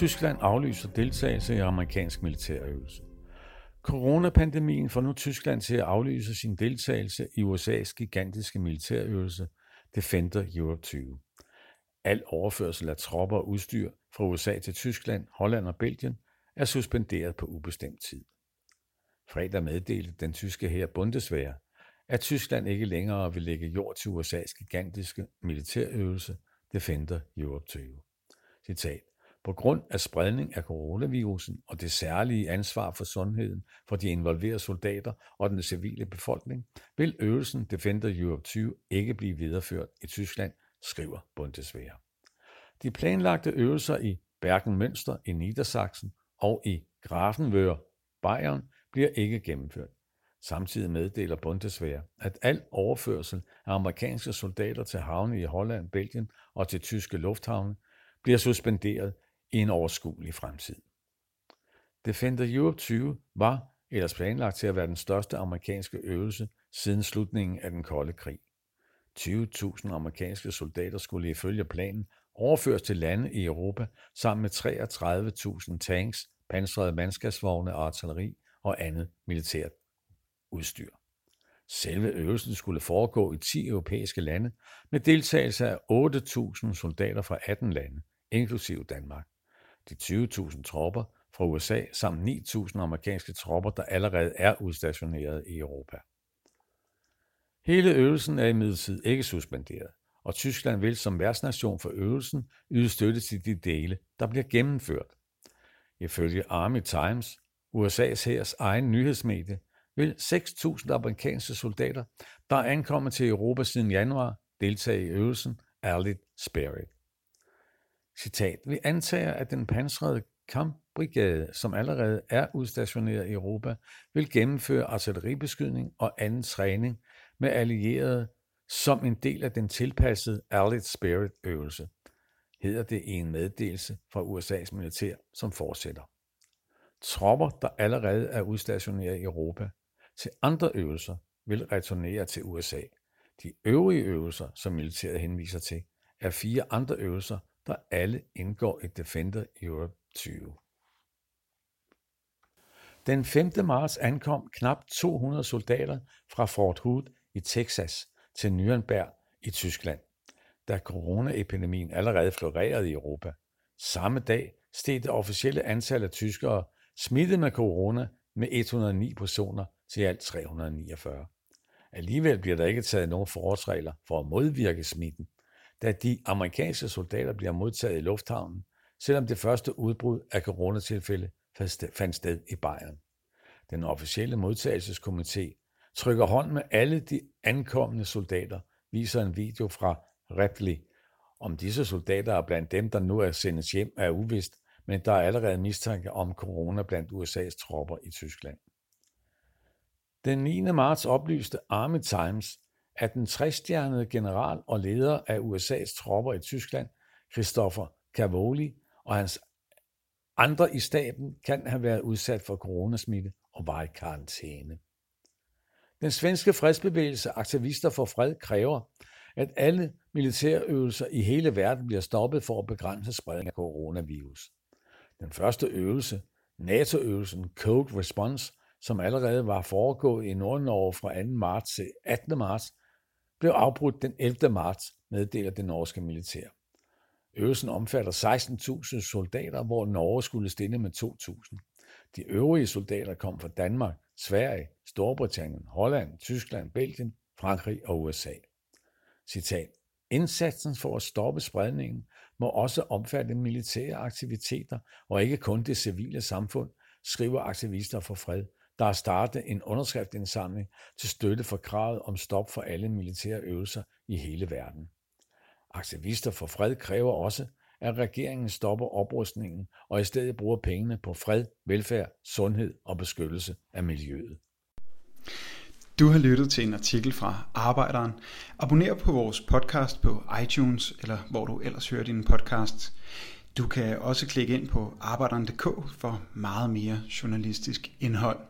Tyskland aflyser deltagelse i amerikansk militærøvelse. Coronapandemien får nu Tyskland til at aflyse sin deltagelse i USA's gigantiske militærøvelse Defender Europe 20. Al overførsel af tropper og udstyr fra USA til Tyskland, Holland og Belgien er suspenderet på ubestemt tid. Fredag meddelte den tyske her Bundeswehr, at Tyskland ikke længere vil lægge jord til USA's gigantiske militærøvelse Defender Europe 20. Citat. På grund af spredning af coronavirusen og det særlige ansvar for sundheden for de involverede soldater og den civile befolkning, vil øvelsen Defender Europe 20 ikke blive videreført i Tyskland, skriver Bundeswehr. De planlagte øvelser i Bergen-Münster i Niedersachsen og i Grafenwöhr, Bayern, bliver ikke gennemført. Samtidig meddeler Bundeswehr, at al overførsel af amerikanske soldater til havne i Holland, Belgien og til tyske lufthavne bliver suspenderet i en overskuelig fremtid. Defender Europe 20 var ellers planlagt til at være den største amerikanske øvelse siden slutningen af den kolde krig. 20.000 amerikanske soldater skulle ifølge planen overføres til lande i Europa sammen med 33.000 tanks, pansrede mandskabsvogne artilleri og andet militært udstyr. Selve øvelsen skulle foregå i 10 europæiske lande med deltagelse af 8.000 soldater fra 18 lande, inklusive Danmark. De 20.000 tropper fra USA samt 9.000 amerikanske tropper, der allerede er udstationeret i Europa. Hele øvelsen er imidlertid ikke suspenderet, og Tyskland vil som værtsnation for øvelsen yde støtte til de dele, der bliver gennemført. Ifølge Army Times, USA's hærs egen nyhedsmedie, vil 6.000 amerikanske soldater, der er ankommet til Europa siden januar, deltage i øvelsen Allied Spirit. Citat, vi antager, at den pansrede kampbrigade, som allerede er udstationeret i Europa, vil gennemføre artilleribeskydning og anden træning med allierede som en del af den tilpassede Allied Spirit øvelse, hedder det i en meddelelse fra USA's militær, som fortsætter. Tropper, der allerede er udstationeret i Europa, til andre øvelser vil returnere til USA. De øvrige øvelser, som militæret henviser til, er fire andre øvelser, der alle indgår i Defender Europe 20. Den 5. marts ankom knap 200 soldater fra Fort Hood i Texas til Nürnberg i Tyskland, da coronaepidemien allerede florerede i Europa. Samme dag steg det officielle antal af tyskere smittet med corona med 109 personer til alt 349. Alligevel bliver der ikke taget nogen forholdsregler for at modvirke smitten, da de amerikanske soldater bliver modtaget i lufthavnen, selvom det første udbrud af coronatilfælde fandt sted i Bayern. Den officielle modtagelseskomité trykker hånd med alle de ankommende soldater, viser en video fra Ripley. Om disse soldater er blandt dem, der nu er sendt hjem, er uvist, men der er allerede mistanke om corona blandt USA's tropper i Tyskland. Den 9. marts oplyste Army Times, af den trestjernede general og leder af USA's tropper i Tyskland, Christopher Cavoli, og hans andre i staben kan have været udsat for coronasmitte og var i karantæne. Den svenske fredsbevægelse Aktivister for Fred kræver, at alle militærøvelser i hele verden bliver stoppet for at begrænse spredning af coronavirus. Den første øvelse, NATO-øvelsen Code Response, som allerede var foregået i Nord-Norge fra 2. marts til 18. marts, blev afbrudt den 11. marts, meddeler det norske militær. Øvelsen omfatter 16.000 soldater, hvor Norge skulle stille med 2.000. De øvrige soldater kom fra Danmark, Sverige, Storbritannien, Holland, Tyskland, Belgien, Frankrig og USA. Citat. Indsatsen for at stoppe spredningen må også omfatte militære aktiviteter og ikke kun det civile samfund, skriver aktivister for fred, der har startet en underskriftindsamling til støtte for kravet om stop for alle militære øvelser i hele verden. Aktivister for fred kræver også, at regeringen stopper oprustningen og i stedet bruger pengene på fred, velfærd, sundhed og beskyttelse af miljøet. Du har lyttet til en artikel fra Arbejderen. Abonner på vores podcast på iTunes eller hvor du ellers hører din podcast. Du kan også klikke ind på arbejderen.dk for meget mere journalistisk indhold.